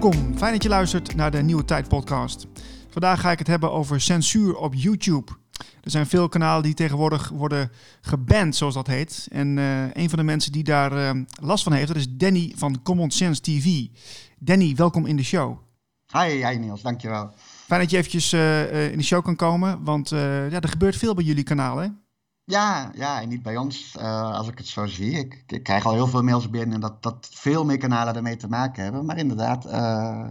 welkom. Fijn dat je luistert naar de Nieuwe Tijd podcast. Vandaag ga ik het hebben over censuur op YouTube. Er zijn veel kanalen die tegenwoordig worden geband, zoals dat heet. En uh, een van de mensen die daar uh, last van heeft, dat is Danny van Common Sense TV. Danny, welkom in de show. Hi, hi Niels, dankjewel. Fijn dat je eventjes uh, in de show kan komen, want ja, er gebeurt veel bij jullie kanaal, hè? Ja, ja, en niet bij ons, uh, als ik het zo zie. Ik, ik, krijg al heel veel mails binnen dat, dat veel meer kanalen ermee te maken hebben. Maar inderdaad, uh,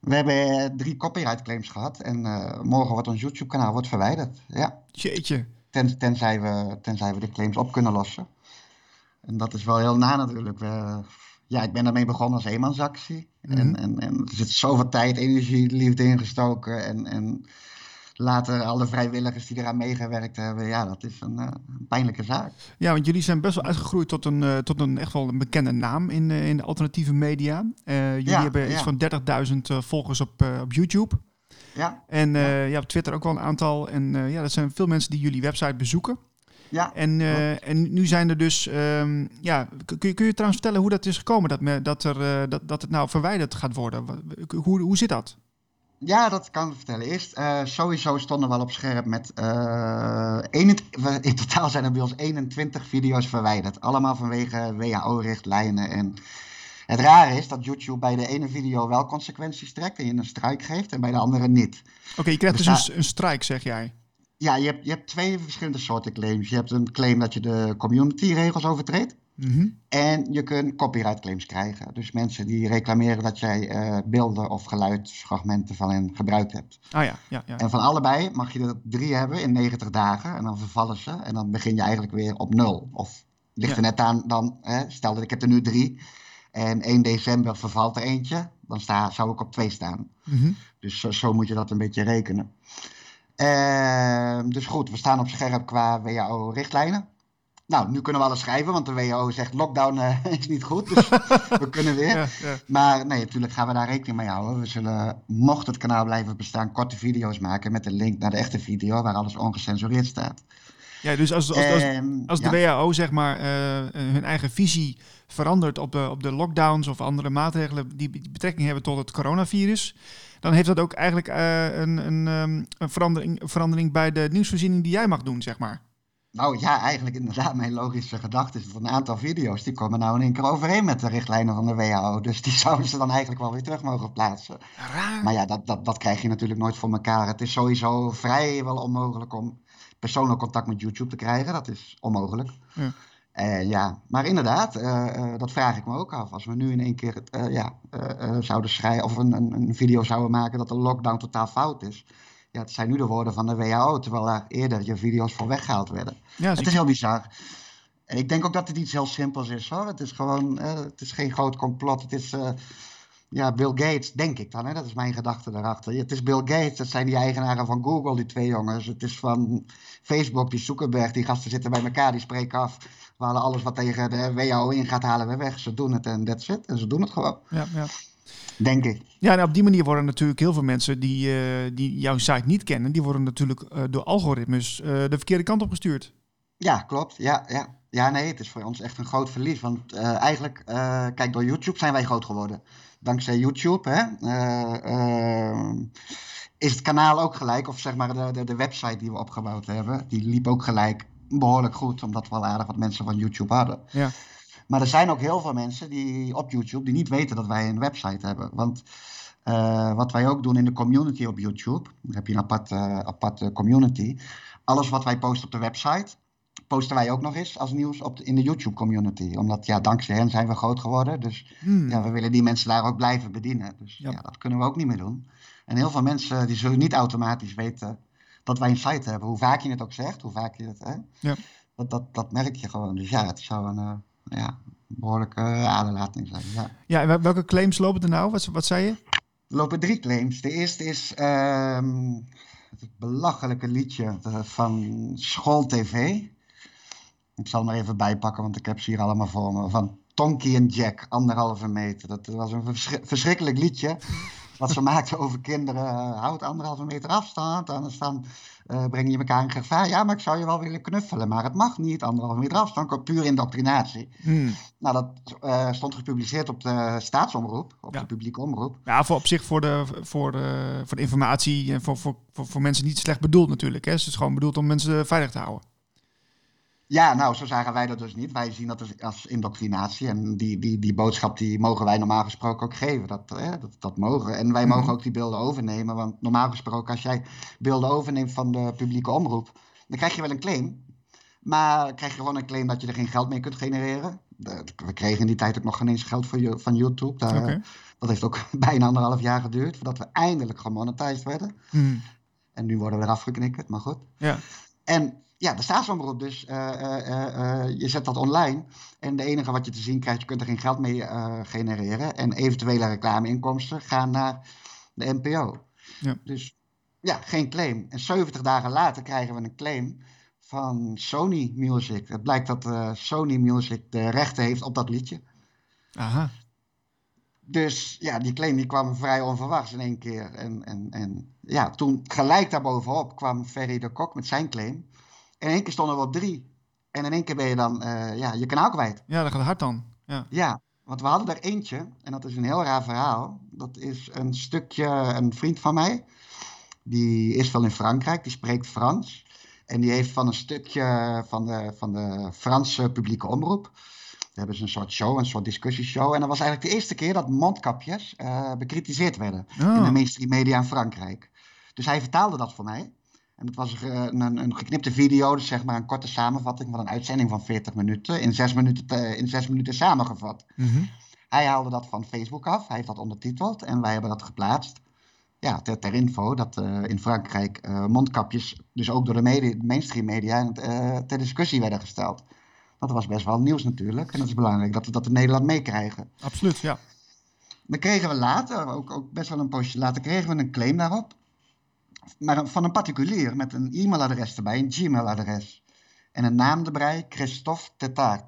we hebben drie copyright claims gehad. En uh, morgen wordt ons YouTube-kanaal wordt verwijderd. Ja. Jeetje. Ten, tenzij, we, tenzij we de claims op kunnen lossen. En dat is wel heel na natuurlijk. We, ja, ik ben daarmee begonnen als eenmansactie. Mm -hmm. en, en, en er zit zoveel tijd, energie, liefde ingestoken. En, en later alle vrijwilligers die eraan meegewerkt hebben, ja, dat is een, uh, een, pijnlijke zaak. Ja, want jullie zijn best wel uitgegroeid tot een, uh, tot een echt wel een bekende naam in, uh, in de alternatieve media. jullie ja, hebben iets ja. van 30.000 volgers op, op YouTube. Ja. En ja. ja. op Twitter ook wel een aantal. En ja, dat zijn veel mensen die jullie website bezoeken. Ja, en, en nu zijn er dus, um, ja, kun je, kun je trouwens vertellen hoe dat is gekomen, dat, me, dat, er, dat, dat het nou verwijderd gaat worden? Hoe, hoe zit dat? Ja, dat kan ik vertellen. Eerst, uh, sowieso stonden we al op scherp met. Uh, 21, in totaal zijn er bij ons 21 video's verwijderd. Allemaal vanwege WHO-richtlijnen. En het rare is dat YouTube bij de ene video wel consequenties trekt en je een strike geeft, en bij de andere niet. Oké, okay, je krijgt dus, dus een, een strike, zeg jij? Ja, je hebt, je hebt twee verschillende soorten claims. Je hebt een claim dat je de community-regels overtreedt. Mm -hmm. En je kunt copyright claims krijgen. Dus mensen die reclameren dat jij uh, beelden of geluidsfragmenten van hen gebruikt hebt. Ah ja, ja, ja. En van allebei mag je er drie hebben in 90 dagen. En dan vervallen ze. En dan begin je eigenlijk weer op nul. Of ligt er net aan dan, hè, stel dat ik heb er nu drie. En 1 december vervalt er eentje. Dan sta, zou ik op twee staan. Mm -hmm. Dus zo, zo moet je dat een beetje rekenen. Uh, dus goed, we staan op scherp qua WHO-richtlijnen. Nou, nu kunnen we alles schrijven, want de WHO zegt lockdown uh, is niet goed. Dus we kunnen weer. Ja, ja. Maar nee, natuurlijk gaan we daar rekening mee houden. We zullen, mocht het kanaal blijven bestaan, korte video's maken met een link naar de echte video waar alles ongecensureerd staat. Ja, dus als, als, als, als de ja. WHO zeg maar uh, hun eigen visie verandert op de, op de lockdowns of andere maatregelen die betrekking hebben tot het coronavirus, dan heeft dat ook eigenlijk uh, een, een, um, een verandering, verandering bij de nieuwsvoorziening die jij mag doen, zeg maar. Nou ja, eigenlijk inderdaad. Mijn logische gedachte is dat een aantal video's die komen nou in één keer overeen met de richtlijnen van de WHO. Dus die zouden ze dan eigenlijk wel weer terug mogen plaatsen. Raar. Maar ja, dat, dat, dat krijg je natuurlijk nooit voor elkaar. Het is sowieso vrijwel onmogelijk om persoonlijk contact met YouTube te krijgen. Dat is onmogelijk. Ja. Uh, ja, maar inderdaad, uh, uh, dat vraag ik me ook af. Als we nu in één keer ja, zouden schrijven of een, een, een, video zouden maken dat de lockdown totaal fout is. Ja, het zijn nu de woorden van de WHO, terwijl daar eerder je video's voor weggehaald werden. Ja, het is heel bizar. En ik denk ook dat het iets heel simpels is hoor. Het is gewoon, het is geen groot complot. Het is ja, Bill Gates, denk ik dan. Hè? Dat is mijn gedachte daarachter. Het is Bill Gates, dat zijn die eigenaren van Google, die twee jongens. Het is van Facebook, die Zuckerberg, die gasten zitten bij elkaar, die spreken af. We halen alles wat tegen de WHO in gaat, halen we weg. Ze doen het en that's it. En ze doen het gewoon. Ja, ja. Denk ik. Ja, en op die manier worden natuurlijk heel veel mensen die, uh, die jouw site niet kennen, die worden natuurlijk uh, door algoritmes uh, de verkeerde kant op gestuurd. Ja, klopt. Ja, ja. ja, nee, het is voor ons echt een groot verlies. Want eigenlijk, kijk, door YouTube zijn wij groot geworden dankzij YouTube, hè, is het kanaal ook gelijk, of zeg maar de, de, de, website die we opgebouwd hebben, die liep ook gelijk behoorlijk goed, omdat we al aardig wat mensen van YouTube hadden. Ja. Maar er zijn ook heel veel mensen die op YouTube die niet weten dat wij een website hebben. Want uh, wat wij ook doen in de community op YouTube, dan heb je een aparte, aparte community. Alles wat wij posten op de website, posten wij ook nog eens als nieuws op de, in de YouTube community. Omdat ja, dankzij hen zijn we groot geworden. Dus hmm. ja, we willen die mensen daar ook blijven bedienen. Dus ja. ja. dat kunnen we ook niet meer doen. En heel veel mensen die zullen niet automatisch weten dat wij een site hebben. Hoe vaak je het ook zegt, hoe vaak je het... Hè, ja. dat, dat, dat merk je gewoon. Dus ja, het zou een uh, ja, behoorlijke aderlating zijn. Ja. ja, en welke claims lopen er nou? Wat, wat zei je? Er lopen drie claims. De eerste is um, het belachelijke liedje van School TV. Ik zal hem er even bijpakken, want ik heb ze hier allemaal voor me. Van Tonky en Jack, anderhalve meter. Dat was een verschrikkelijk liedje. Wat ze maakten over kinderen. Uh, houd anderhalve meter afstand, anders dan uh, breng je elkaar in gevaar. Ja, maar ik zou je wel willen knuffelen, maar het mag niet. Anderhalve meter afstand, puur indoctrinatie. Hmm. Nou, dat uh, stond gepubliceerd op de staatsomroep, op de publieke omroep. Ja, voor, op zich voor de, voor de, voor de informatie en voor, voor, voor, voor mensen niet slecht bedoeld natuurlijk. Hè. Het is gewoon bedoeld om mensen veilig te houden. Ja, nou, zo zagen wij dat dus niet. Wij zien dat dus als indoctrinatie. En die, die, die boodschap die mogen wij normaal gesproken ook geven. Dat, hè, dat, dat mogen. En wij mogen mhm. ook die beelden overnemen. Want normaal gesproken, als jij beelden overneemt van de publieke omroep, dan krijg je wel een claim. Maar krijg je gewoon een claim dat je er geen geld mee kunt genereren. we kregen in die tijd ook nog geen eens geld van, van YouTube. Daar, Dat heeft ook bijna anderhalf jaar geduurd voordat we eindelijk gemonetized werden. Mhm. En nu worden we er afgeknikkerd, maar goed. Ja. En ja, de staatsomroep dus. Uh, uh, je zet dat online. En de enige wat je te zien krijgt, je kunt er geen geld mee genereren. En eventuele reclameinkomsten gaan naar de NPO. Ja. Dus ja, geen claim. En 70 dagen later krijgen we een claim van Sony Music. Het blijkt dat Sony Music de rechten heeft op dat liedje. Aha. Dus ja, die claim die kwam vrij onverwachts in één keer. En, en, en ja, toen gelijk daarbovenop kwam Ferry de Kok met zijn claim. En in één keer stonden we op drie. En in één keer ben je dan uh, ja, je kanaal kwijt. Ja, dat gaat hard dan. Ja. ja, want we hadden er eentje. En dat is een heel raar verhaal. Dat is een stukje, een vriend van mij. Die is wel in Frankrijk, die spreekt Frans. En die heeft van een stukje van de, van de Franse publieke omroep. Daar hebben ze een soort show, een soort discussieshow. En dat was eigenlijk de eerste keer dat mondkapjes uh, bekritiseerd werden. In de mainstream media in Frankrijk. Dus hij vertaalde dat voor mij. En dat was een, een, een, geknipte video, dus zeg maar een korte samenvatting van een uitzending van 40 minuten, in zes minuten, in zes minuten samengevat. Mhm. Hij haalde dat van Facebook af, hij heeft dat ondertiteld en wij hebben dat geplaatst. Ja, ter, ter info dat uh, in Frankrijk uh, mondkapjes, dus ook door de media, mainstream media, uh, ter discussie werden gesteld. Dat was best wel nieuws natuurlijk en dat is belangrijk dat we dat in Nederland meekrijgen. Absoluut, ja. Dan kregen we later, ook, ook best wel een postje later, kregen we een claim daarop maar van een particulier met een e-mailadres erbij, een Gmail-adres. En een naam erbij, Christophe Tetaert.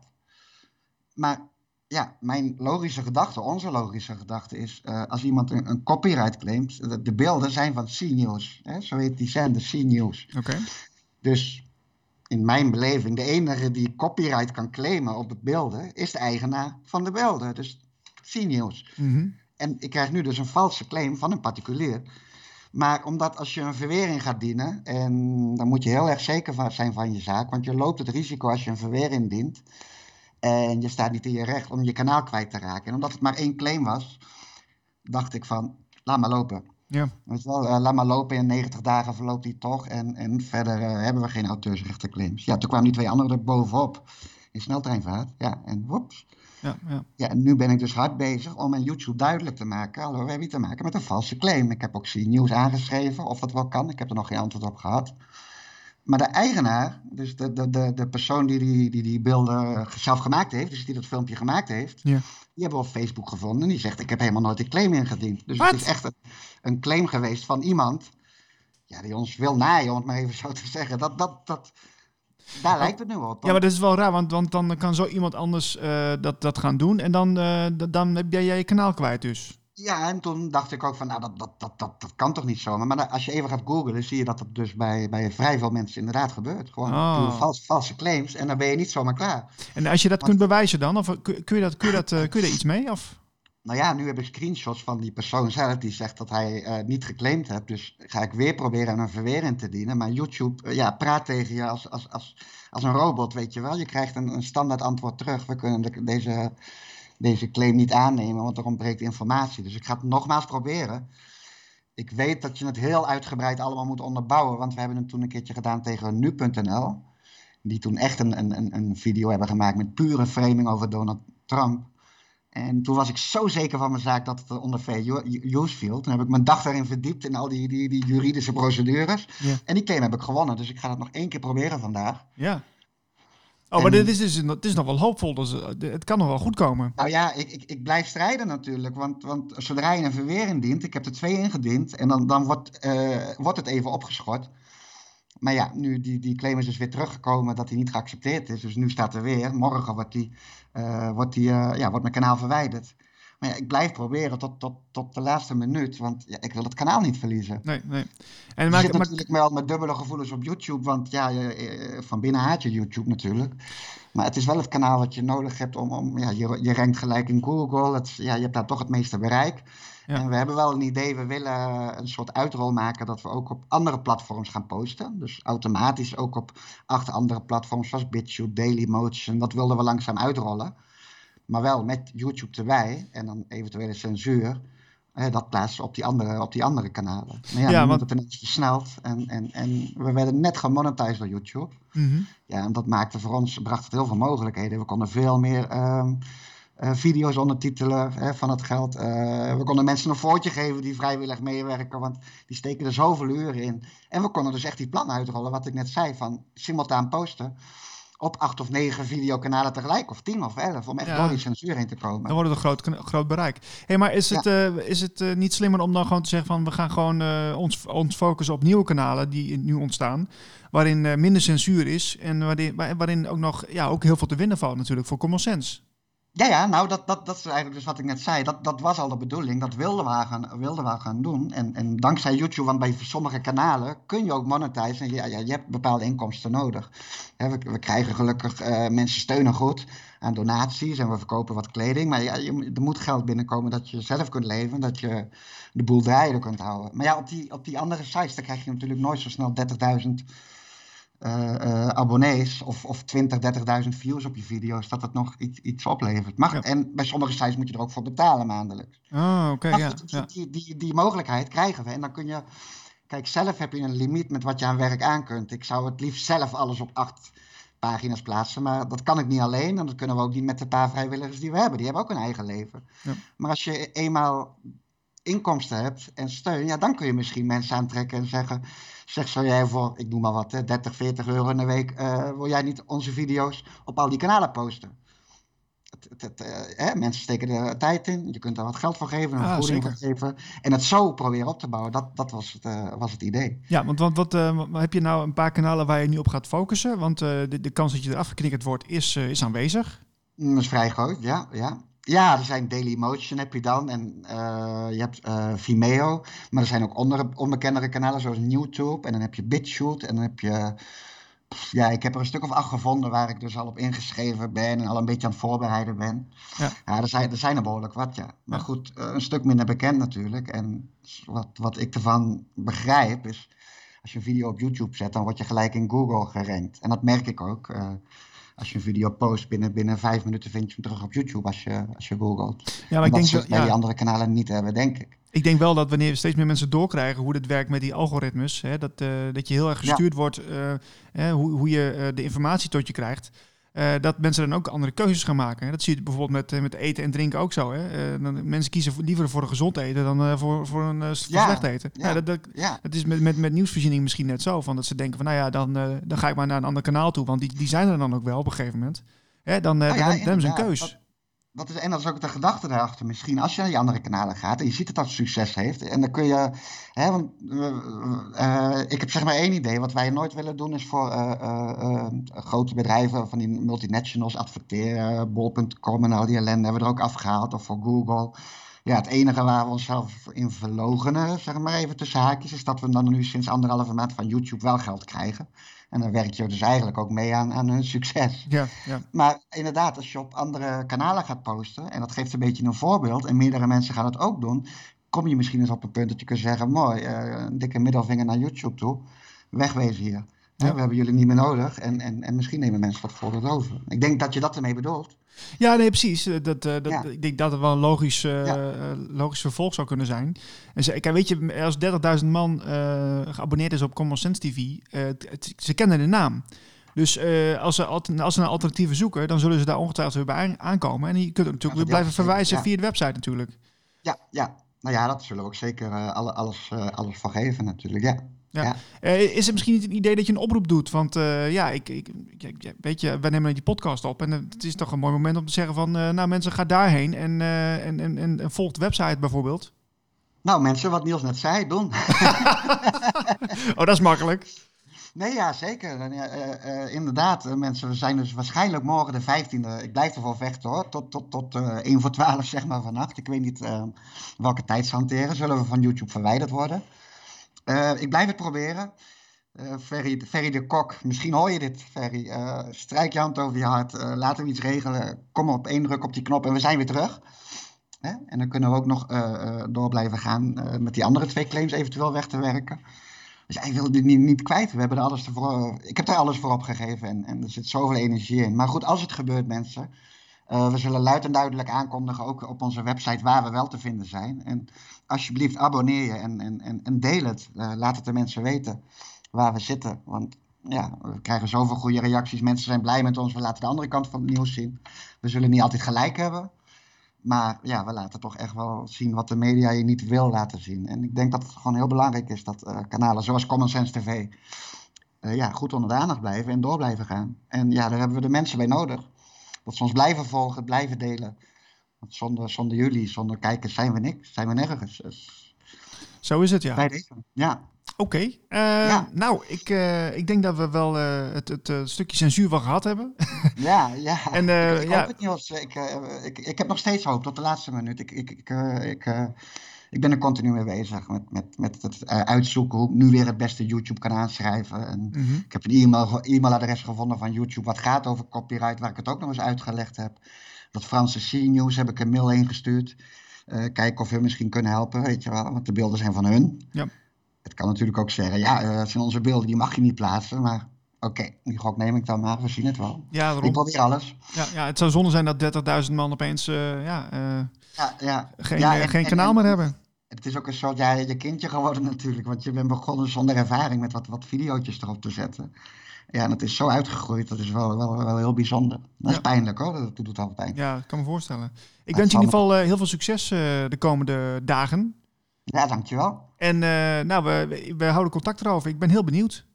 Maar ja, mijn logische gedachte, onze logische gedachte is, uh, als iemand een, een, copyright claimt, de, beelden zijn van C-News. Zo heet die zender, C-News. Oké. Dus in mijn beleving, de enige die copyright kan claimen op het beelden, is de eigenaar van de beelden. Dus C-News. Mm En ik krijg nu dus een valse claim van een particulier. Maar omdat als je een verwering gaat dienen, en dan moet je heel erg zeker zijn van je zaak, want je loopt het risico als je een verwering dient en je staat niet in je recht om je kanaal kwijt te raken. En omdat het maar één claim was, dacht ik van, laat maar lopen. Ja. Weet wel, uh, laat maar lopen, in 90 dagen verloopt die toch en, en verder uh, hebben we geen auteursrechtenclaims. Ja, toen kwamen die twee anderen er bovenop in sneltreinvaart. Ja, en woeps. Ja, ja. ja, en nu ben ik dus hard bezig om aan YouTube duidelijk te maken. Hallo, we hebben hier te maken met een valse claim. Ik heb ook C-News aangeschreven of dat wel kan. Ik heb er nog geen antwoord op gehad. Maar de eigenaar, dus de, de, de, de persoon die die, die die beelden zelf gemaakt heeft, dus die dat filmpje gemaakt heeft, ja. die hebben we op Facebook gevonden. En die zegt: Ik heb helemaal nooit een claim ingediend. Dus het is echt een, een, claim geweest van iemand ja, die ons wil naaien, om het maar even zo te zeggen. Dat, dat, dat, daar lijkt het nu op. Ja, maar dat is wel raar, want, want dan kan zo iemand anders uh, dat, dat gaan doen. En dan, uh, dan heb jij je kanaal kwijt dus. Ja, en toen dacht ik ook van, nou, dat, dat, dat, dat, dat kan toch niet zomaar. Maar als je even gaat googlen, zie je dat dat dus bij, bij vrij veel mensen inderdaad gebeurt. Gewoon oh. valse, valse claims en dan ben je niet zomaar klaar. En als je dat kunt bewijzen dan, of kun, kun je, dat, kun, je, dat, uh, kun je daar iets mee? Of? Nou ja, nu heb ik screenshots van die persoon zelf die zegt dat hij uh, niet geclaimd heeft. Dus ga ik weer proberen een verwering te dienen. Maar YouTube uh, ja, praat tegen je als, als, als, als een robot, weet je wel. Je krijgt een, een standaard antwoord terug. We kunnen de, deze, deze claim niet aannemen, want er ontbreekt informatie. Dus ik ga het nogmaals proberen. Ik weet dat je het heel uitgebreid allemaal moet onderbouwen. Want we hebben het toen een keertje gedaan tegen nu.nl. Die toen echt een, een, een video hebben gemaakt met pure framing over Donald Trump. En toen was ik zo zeker van mijn zaak dat het onder fair use viel. Toen heb ik mijn dag daarin verdiept in al die, die, die juridische procedures. Ja. En die claim heb ik gewonnen. Dus ik ga het nog één keer proberen vandaag. Ja. Oh, maar dit is, dus, het is nog wel hoopvol. Dus eh, het kan nog wel goed komen. Nou ja, ik, ik, ik blijf strijden natuurlijk. Want, want zodra je een verwering dient, ik heb er twee ingediend. En dan, dan wordt, uh, wordt het even opgeschort. Maar ja, nu die, die claim is dus weer teruggekomen dat hij niet geaccepteerd is. Dus nu staat er weer, morgen wordt, die, uh, wordt, die, uh, ja, wordt mijn kanaal verwijderd. Maar ja, ik blijf proberen tot, tot, tot de laatste minuut, want ja, ik wil het kanaal niet verliezen. Nee, nee. En maak, zit natuurlijk wel met dubbele gevoelens op YouTube, want ja, je, van binnen haat je YouTube natuurlijk. Maar het is wel het kanaal wat je nodig hebt om, om ja, je, je rankt gelijk in Google. Het, ja, je hebt daar toch het meeste bereik. En we hebben wel een idee, we willen een soort uitrol maken dat we ook op andere platforms gaan posten. Dus automatisch ook op acht andere platforms zoals BitChute, Dailymotion. Dat wilden we langzaam uitrollen. Maar wel met YouTube erbij en dan eventuele censuur. dat plaatsen op die andere, op die andere kanalen. Maar ja, ja want... het ineens versneld. En, en, en we werden net gemonetized door YouTube. Mm Ja, en dat maakte voor ons, bracht het heel veel mogelijkheden. We konden veel meer... Ehm, video's ondertitelen hè, van het geld. Uh, we konden mensen een voortje geven die vrijwillig meewerken, want die steken er zoveel uren in. En we konden dus echt die plan uitrollen, wat ik net zei, van simultaan posten op acht of negen videokanalen tegelijk, of tien of elf, om echt ja. door die censuur heen te komen. Dan wordt het een groot, groot bereik. hey, maar is het, uh, is het niet slimmer om dan gewoon te zeggen van we gaan gewoon ons, ons focussen op nieuwe kanalen die nu ontstaan, waarin minder censuur is en waarin, waarin ook nog ja, ook heel veel te winnen valt natuurlijk voor common sense. Ja, ja, nou, dat, dat, dat is eigenlijk dus wat ik net zei. Dat, dat was al de bedoeling. Dat wilden we gaan, wilden we gaan doen. En, en dankzij YouTube, want bij sommige kanalen kun je ook monetizen. En ja, ja, je hebt bepaalde inkomsten nodig. we, we, krijgen gelukkig, uh, mensen steunen goed aan donaties en we verkopen wat kleding. Maar ja, je, er moet geld binnenkomen dat je zelf kunt leven. Dat je de boel draaien kunt houden. Maar ja, op die, op die andere sites, krijg je natuurlijk nooit zo snel 30.000 uh, abonnees of, of 20, 30.000 views op je video's, dat het nog iets, iets oplevert. Mag, En bij sommige sites moet je er ook voor betalen maandelijks. Oh, oké. ja, Die, die, die mogelijkheid krijgen we. En dan kun je. Kijk, zelf heb je een limiet met wat je aan werk aan kunt. Ik zou het liefst zelf alles op acht pagina's plaatsen. Maar dat kan ik niet alleen. En dat kunnen we ook niet met de paar vrijwilligers die we hebben. Die hebben ook een eigen leven. Ja. Maar als je eenmaal inkomsten hebt en steun, ja, dan kun je misschien mensen aantrekken en zeggen Zeg, zou jij voor, ik noem maar wat, 30, 40 euro in de week, uh, wil jij niet onze video's op al die kanalen posten? Het, het, uh, mensen steken er tijd in, je kunt er wat geld voor geven, een ah, vergoeding voor geven. En het zo proberen op te bouwen, dat, dat was, het, uh, was het idee. Ja, want wat, wat heb je nou een paar kanalen waar je nu op gaat focussen? Want de, de kans dat je eraf geknikkerd wordt is, is aanwezig. Mm, dat is vrij groot, ja. ja. Ja, er zijn Dailymotion heb je dan en uh, je hebt uh, Vimeo. Maar er zijn ook onder, onbekendere kanalen zoals YouTube en dan heb je BitChute en dan heb je... Ja, ik heb er een stuk of acht gevonden waar ik dus al op ingeschreven ben en al een beetje aan het voorbereiden ben. Ja, ja er, zijn, er zijn er behoorlijk wat, ja. Maar goed, uh, een stuk minder bekend natuurlijk. En wat, wat ik ervan begrijp is, als je een video op YouTube zet, dan word je gelijk in Google gerankt. En dat merk ik ook als je een video post, binnen, binnen vijf minuten vind je hem terug op YouTube als je, als je googelt. Ja, maar ik denk dat bij die andere kanalen niet hebben, denk ik. Ik denk wel dat wanneer steeds meer mensen doorkrijgen hoe dit werkt met die algoritmes, hè, dat, uh, dat je heel erg gestuurd wordt, uh, hoe, hoe je uh, de informatie tot je krijgt. Uh, dat mensen dan ook andere keuzes gaan maken. Dat zie je bijvoorbeeld met, met eten en drinken ook zo. Hè? Uh, dan, mensen kiezen liever voor een gezond eten dan uh, voor, voor een voor slecht eten. Ja, dat, dat, is met, met, met nieuwsvoorziening misschien net zo. Van dat ze denken van nou ja, dan, dan ga ik maar naar een ander kanaal toe. Want die, die zijn er dan ook wel op een gegeven moment. Hè? Dan, nou dan, dan hebben ze een keus dat is, en dat is ook de gedachte daarachter misschien. Als je naar die andere kanalen gaat en je ziet dat dat succes heeft. En dan kun je. Hè, want, uh, ik heb zeg maar één idee. Wat wij nooit willen doen is voor uh, grote bedrijven van die multinationals adverteren. Bol.com en al die ellende hebben we er ook afgehaald. Of voor Google. Ja, het enige waar we onszelf in verlogenen, zeg maar even tussen haakjes, is dat we dan nu sinds anderhalve maand van YouTube wel geld krijgen. En dan werk je dus eigenlijk ook mee aan, aan hun succes. Ja, ja. Maar inderdaad, als je op andere kanalen gaat posten, en dat geeft een beetje een voorbeeld, en meerdere mensen gaan het ook doen, kom je misschien eens op een punt dat je kunt zeggen, mooi, uh, een dikke middelvinger naar YouTube toe, wegwezen hier. We hebben jullie niet meer nodig en, en, en misschien nemen mensen wat voorbeeld over. Ik denk dat je dat ermee bedoelt. Ja, nee, precies. Eh, dat, uh, dat, Ik denk dat het wel een logisch, uh, logisch vervolg zou kunnen zijn. En ze, kijk, weet je, als 30.000 man geabonneerd is op Common Sense TV, ze kennen de naam. Dus als, ze, als ze een alternatieve zoeken, dan zullen ze daar ongetwijfeld weer bij aankomen. En je kunt natuurlijk weer blijven verwijzen via de website natuurlijk. Ja, ja. Nou ja, dat zullen we ook zeker alles, alles voor geven natuurlijk, ja. Ja. Uh, is het misschien niet een idee dat je een oproep doet? Want uh, ja, ik, ik, weet je, wij nemen die podcast op en het is toch een mooi moment om te zeggen van, uh, nou mensen, ga daarheen en, en, en, en, en volg de website bijvoorbeeld. Nou mensen, wat Niels net zei, doen. oh, dat is makkelijk. Nee, ja, zeker. Inderdaad, mensen, we zijn dus waarschijnlijk morgen de 15e. Ik blijf ervoor vechten hoor. Tot, tot, tot 1 voor 12 zeg maar vannacht. Ik weet niet welke tijd ze hanteren. Zullen we van YouTube verwijderd worden? Ik blijf het proberen. Ferry, Ferry de Kok, misschien hoor je dit, Ferry. strijk je hand over je hart. laten we iets regelen. Kom op één druk op die knop en we zijn weer terug. Hè? En dan kunnen we ook nog door blijven gaan met die andere twee claims eventueel weg te werken. Dus hij wilde niet, niet kwijt. We hebben er alles ervoor, ik heb er alles voor opgegeven en, en er zit zoveel energie in. Maar goed, als het gebeurt, mensen. Uh, we zullen luid en duidelijk aankondigen, ook op onze website, waar we wel te vinden zijn. En alsjeblieft, abonneer je en, en, en, deel het. Uh, laat het de mensen weten waar we zitten. Want ja, we krijgen zoveel goede reacties. Mensen zijn blij met ons. We laten de andere kant van het nieuws zien. We zullen niet altijd gelijk hebben. Maar ja, we laten toch echt wel zien wat de media je niet wil laten zien. En ik denk dat het gewoon heel belangrijk is dat uh, kanalen zoals Common Sense TV ja, goed onder de aandacht blijven en door blijven gaan. En ja, daar hebben we de mensen bij nodig. Dat ze ons blijven volgen, blijven delen. Want zonder, zonder jullie, zonder kijkers zijn we niks, zijn we nergens. Dus Zo is het, ja. Bij deze, ja. Oké. Eh, nou, ik, uh, ik denk dat we wel uh, het, het stukje censuur wel gehad hebben. ja, ja. En, ik, ik ja. hoop het, Niels. Ik, ik, ik heb nog steeds hoop tot de laatste minuut. Ik, ik, ik, ik, ik ben er continu mee bezig met, met, met het uitzoeken hoe ik nu weer het beste YouTube kan aanschrijven. En mm -hmm. Ik heb een e-mail, e-mailadres gevonden van YouTube wat gaat over copyright, waar ik het ook nog eens uitgelegd heb. Dat Franse C-News heb ik een mail ingestuurd. kijken of we misschien kunnen helpen, weet je wel, want de beelden zijn van hun. Ja. Het kan natuurlijk ook zeggen, ja, uh, zijn onze beelden, die mag je niet plaatsen. Maar oké, okay, die gok neem ik dan maar, we zien het wel. Ja, daarom. Ik probeer alles. Ja, ja, het zou zonde zijn dat 30.000 man opeens uh, ja, uh, ja, ja. geen, ja, en, geen kanaal en, meer hebben. Het is ook een soort ja, je kindje geworden natuurlijk. Want je bent begonnen zonder ervaring met wat, wat videootjes erop te zetten. Ja, en het is zo uitgegroeid. Dat is wel, wel, wel heel bijzonder. Dat is pijnlijk hoor. Dat doet wel pijn. Ja, ik kan me voorstellen. Ik wens je in ieder geval heel veel succes de komende dagen. Ja, dankjewel. En uh, nou, we, we houden contact erover. Ik ben heel benieuwd.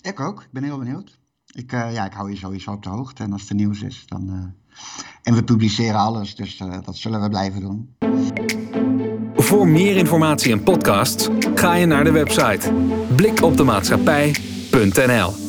Ik ook. Ik ben heel benieuwd. Ik, ja, ik hou je sowieso op de hoogte. En als er nieuws is, dan... En we publiceren alles, dus dat zullen we blijven doen. Voor meer informatie en podcasts ga je naar de website blikopdemaatschappij.nl